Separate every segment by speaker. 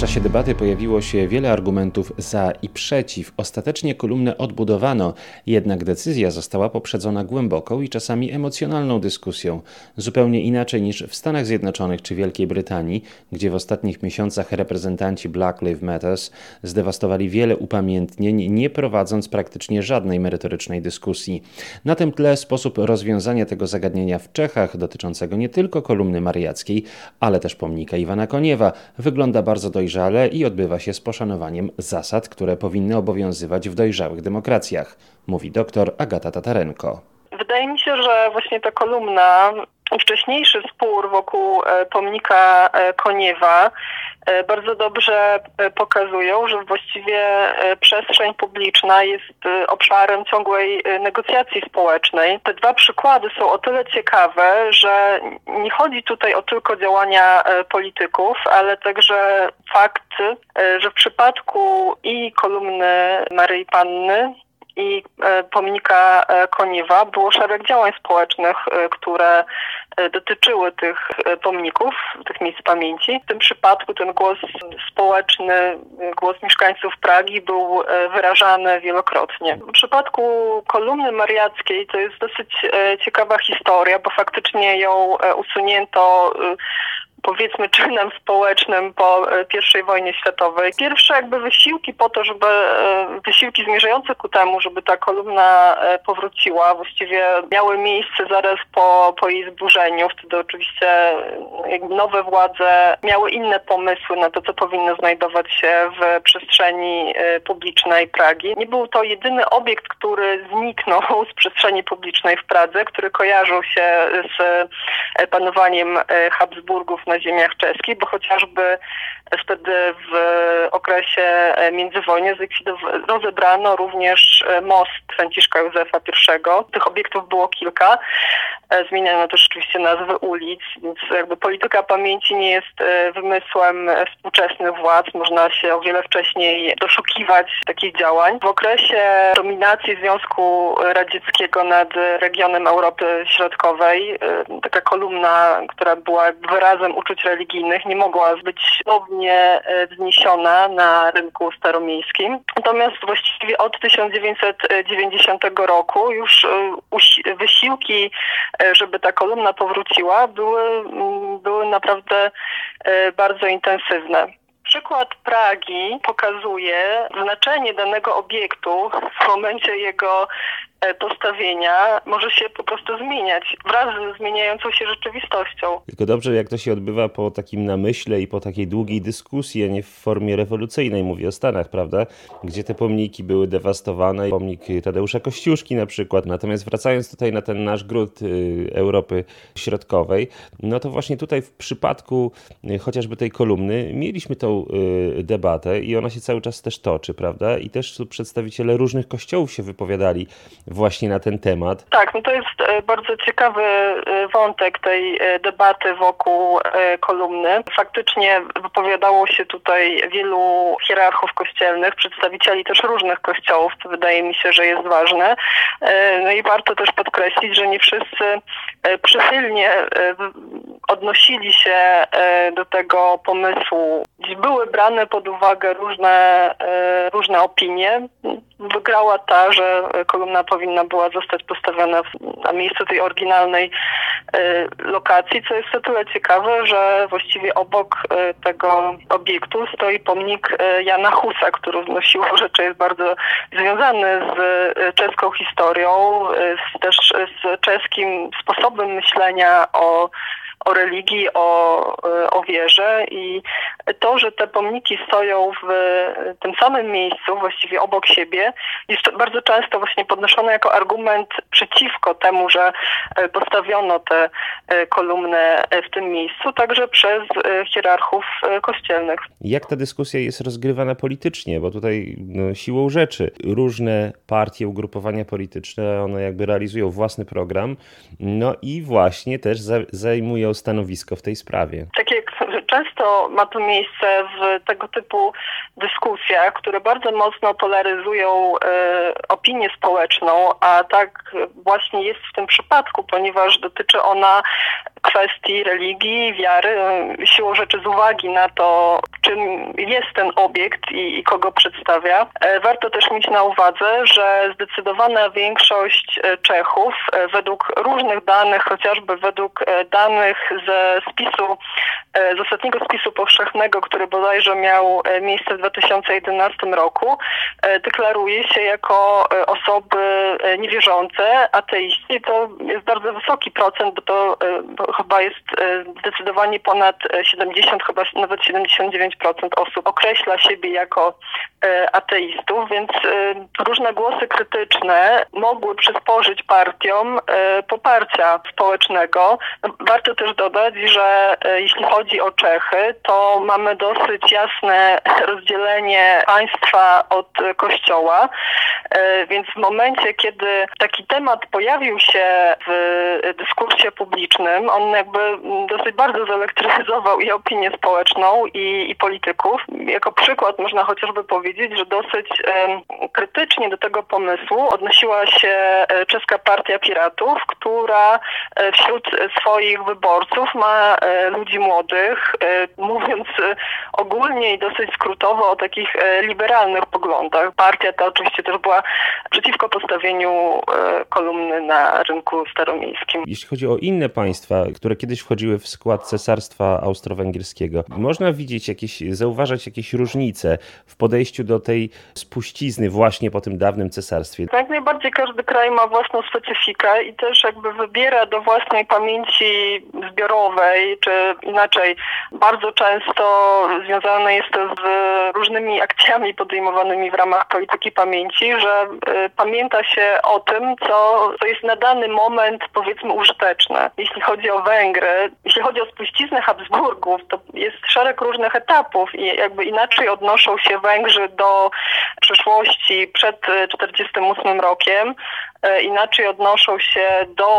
Speaker 1: czasie debaty pojawiło się wiele argumentów za i przeciw. Ostatecznie kolumnę odbudowano, jednak decyzja została poprzedzona głęboką i czasami emocjonalną dyskusją, zupełnie inaczej niż w Stanach Zjednoczonych czy Wielkiej Brytanii, gdzie w ostatnich miesiącach reprezentanci Black Lives Matter zdewastowali wiele upamiętnień, nie prowadząc praktycznie żadnej merytorycznej dyskusji. Na tym tle sposób rozwiązania tego zagadnienia w Czechach, dotyczącego nie tylko kolumny mariackiej, ale też pomnika Iwana Koniewa, wygląda bardzo dojrzały dojrzale i odbywa się z poszanowaniem zasad, które powinny obowiązywać w dojrzałych demokracjach, mówi dr Agata Tatarenko.
Speaker 2: Wydaje mi się, że właśnie ta kolumna wcześniejszy spór wokół e, pomnika e, Koniewa bardzo dobrze pokazują, że właściwie przestrzeń publiczna jest obszarem ciągłej negocjacji społecznej. Te dwa przykłady są o tyle ciekawe, że nie chodzi tutaj o tylko działania polityków, ale także fakt, że w przypadku i kolumny Maryi Panny i pomnika Koniewa było szereg działań społecznych, które E, dotyczyły tych e, pomników, tych miejsc pamięci. W tym przypadku ten głos społeczny, głos mieszkańców Pragi był e, wyrażany wielokrotnie. W przypadku kolumny mariackiej to jest dosyć ciekawa historia, bo faktycznie ją usunięto powiedzmy czynem społecznym po I wojnie światowej. Pierwsze jakby wysiłki po to, żeby wysiłki zmierzające ku temu, żeby ta kolumna powróciła, właściwie miały miejsce zaraz po, po jej zburzeniu Wtedy oczywiście nowe władze miały inne pomysły na to, co powinno znajdować się w przestrzeni publicznej Pragi. Nie był to jedyny obiekt, który zniknął z przestrzeni publicznej w Pradze, który kojarzył się z e, panowaniem e, Habsburgów na ziemiach czeskich, bo chociażby wtedy w okresie e, międzywojnia rozebrano również most Franciszka Józefa I. Tych obiektów było kilka. Zmieniano też oczywiście nazwy ulic, więc jakby polityka pamięci nie jest e, wymysłem współczesnych władz. Można się o wiele wcześniej doszukiwać takich działań. W okresie dominacji Związku Radzieckiego nad regionem Europy Środkowej e, taka kolumna, która była wyrazem uczuć religijnych, nie mogła być słownie e, wzniesiona na rynku staromiejskim. Natomiast właściwie od 1990 roku już wysiłki, żeby ta kolumna powróciła, były, mm, były naprawdę e, bardzo intensywne. Przykład Pragi pokazuje znaczenie danego obiektu w momencie jego E, postawienia może się po prostu zmieniać wraz ze zmieniającą się rzeczywistością.
Speaker 1: Tylko dobrze, jak to się odbywa po takim namyśle i po takiej długiej dyskusji, a nie w formie rewolucyjnej, mówię o Stanach, prawda? Gdzie te pomniki były dewastowane, pomnik Tadeusza Kościuszki na przykład. Natomiast wracając tutaj na ten nasz grunt y, Europy Środkowej, no to właśnie tutaj w przypadku y, chociażby tej kolumny mieliśmy tą y, debatę i ona się cały czas też toczy, prawda? I też przedstawiciele różnych kościołów się wypowiadali właśnie na ten temat.
Speaker 2: Tak, no to jest e, bardzo ciekawy e, wątek tej e, debaty wokół kolumny. Faktycznie wypowiadało się tutaj wielu hierarchów kościelnych, przedstawicieli też różnych kościołów, co wydaje mi się, że jest ważne. No i warto też podkreślić, że nie wszyscy przychylnie odnosili się do tego pomysłu. Były brane pod uwagę różne, różne opinie. Wygrała ta, że kolumna powinna była zostać postawiona na miejscu tej oryginalnej e, lokacji, co jest o tyle ciekawe, że właściwie obok e, tego obiektu stoi pomnik e, Jana Husa, który no siłą rzeczy jest bardzo związany z czeską historią, z, też z czeskim sposobem myślenia o o religii, o, o wierze i to, że te pomniki stoją w tym samym miejscu, właściwie obok siebie, jest bardzo często właśnie podnoszone jako argument przeciwko temu, że e, postawiono te e, kolumny w tym miejscu, także przez e, hierarchów kościelnych.
Speaker 1: Jak ta dyskusja jest rozgrywana politycznie? Bo tutaj no, siłą rzeczy różne partie, ugrupowania polityczne, one jakby realizują własny program, no i właśnie też zajmują stanowisko w tej sprawie.
Speaker 2: Tak jak często ma to miejsce w tego typu dyskusjach, które bardzo mocno polaryzują e, opinię społeczną, a tak właśnie jest w tym przypadku, ponieważ dotyczy ona kwestii religii, wiary, siłą rzeczy z uwagi na to, czym jest ten obiekt i, i, kogo przedstawia. E, warto też mieć na uwadze, że zdecydowana większość e, Czechów według różnych danych, chociażby według danych ze spisu, z ostatniego spisu powszechnego, który bodajże miał miejsce w 2011 roku, deklaruje się jako osoby niewierzące, ateiści. To jest bardzo wysoki procent, bo to chyba jest e, zdecydowanie ponad 70, chyba nawet 79% osób określa siebie jako e, ateistów, więc e, różne głosy krytyczne mogły przysporzyć partiom poparcia społecznego. Warto też dodać, że jeśli chodzi o Czechy, to mamy dosyć jasne rozdzielenie państwa od kościoła, więc w momencie, kiedy taki temat pojawił się w dyskursie publicznym, on jakby dosyć bardzo zelektryzował i opinię społeczną i, i polityków. Jako przykład można chociażby powiedzieć, że dosyć krytycznie do tego pomysłu odnosiła się e, Czeska Partia Piratów, która e, wśród swoich wyborców ma e, ludzi młodych, mówiąc ogólnie i dosyć skrótowo o takich liberalnych poglądach. Partia ta oczywiście też była przeciwko postawieniu kolumny na rynku staromiejskim.
Speaker 1: Jeśli chodzi o inne państwa, które kiedyś wchodziły w skład Cesarstwa Austro-Węgierskiego. Można widzieć jakieś, zauważać jakieś różnice w podejściu do tej spuścizny właśnie po tym dawnym cesarstwie.
Speaker 2: Jak najbardziej każdy kraj ma własną specyfikę i też jakby wybiera do własnej pamięci zbiorowej, czy inaczej, bardzo często związane jest to z różnymi akcjami podejmowanymi w ramach polityki pamięci, że y, pamięta się o tym, co, co jest na dany moment powiedzmy użyteczne. Jeśli chodzi o Węgry. Jeśli chodzi o spuściznę Habsburgów, to jest szereg różnych etapów i jakby inaczej odnoszą się Węgrzy do przeszłości przed 1948 rokiem, e, inaczej odnoszą się do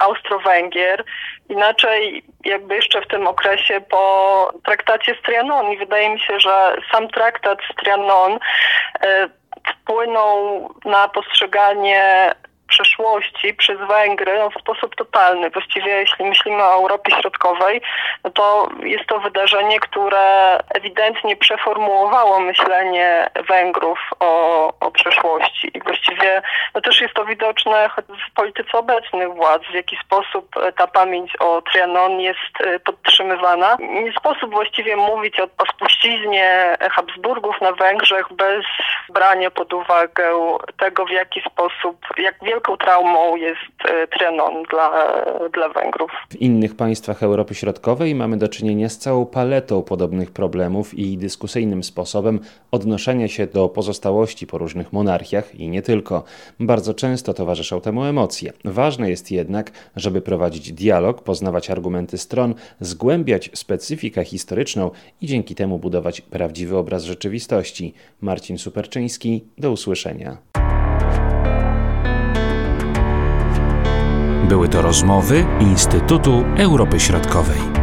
Speaker 2: Austro-Węgier, inaczej jakby jeszcze w tym okresie po traktacie z Trianon i wydaje mi się, że sam traktat z Trianon e, wpłynął na postrzeganie przeszłości przez Węgry no, w sposób totalny. Właściwie jeśli myślimy o Europie Środkowej, no to jest to wydarzenie, które ewidentnie przeformułowało myślenie Węgrów o, o przeszłości. I właściwie no też jest to widoczne w polityce obecnych władz, w jaki sposób ta pamięć o Trianon jest e, podtrzymywana. Nie sposób właściwie mówić o, o spuściźnie Habsburgów na Węgrzech bez brania pod uwagę tego, w jaki sposób, jak wielką wielką traumą jest e, Trianon dla, dla Węgrów.
Speaker 1: W innych państwach Europy Środkowej mamy do czynienia z całą paletą podobnych problemów i dyskusyjnym sposobem odnoszenia się do pozostałości po różnych monarchiach i nie tylko. Bardzo często towarzyszą temu emocje. Ważne jest jednak, żeby prowadzić dialog, poznawać argumenty stron, zgłębiać specyfikę historyczną i dzięki temu budować prawdziwy obraz rzeczywistości. Marcin Superczyński, do usłyszenia.
Speaker 3: Były to rozmowy Instytutu Europy Środkowej.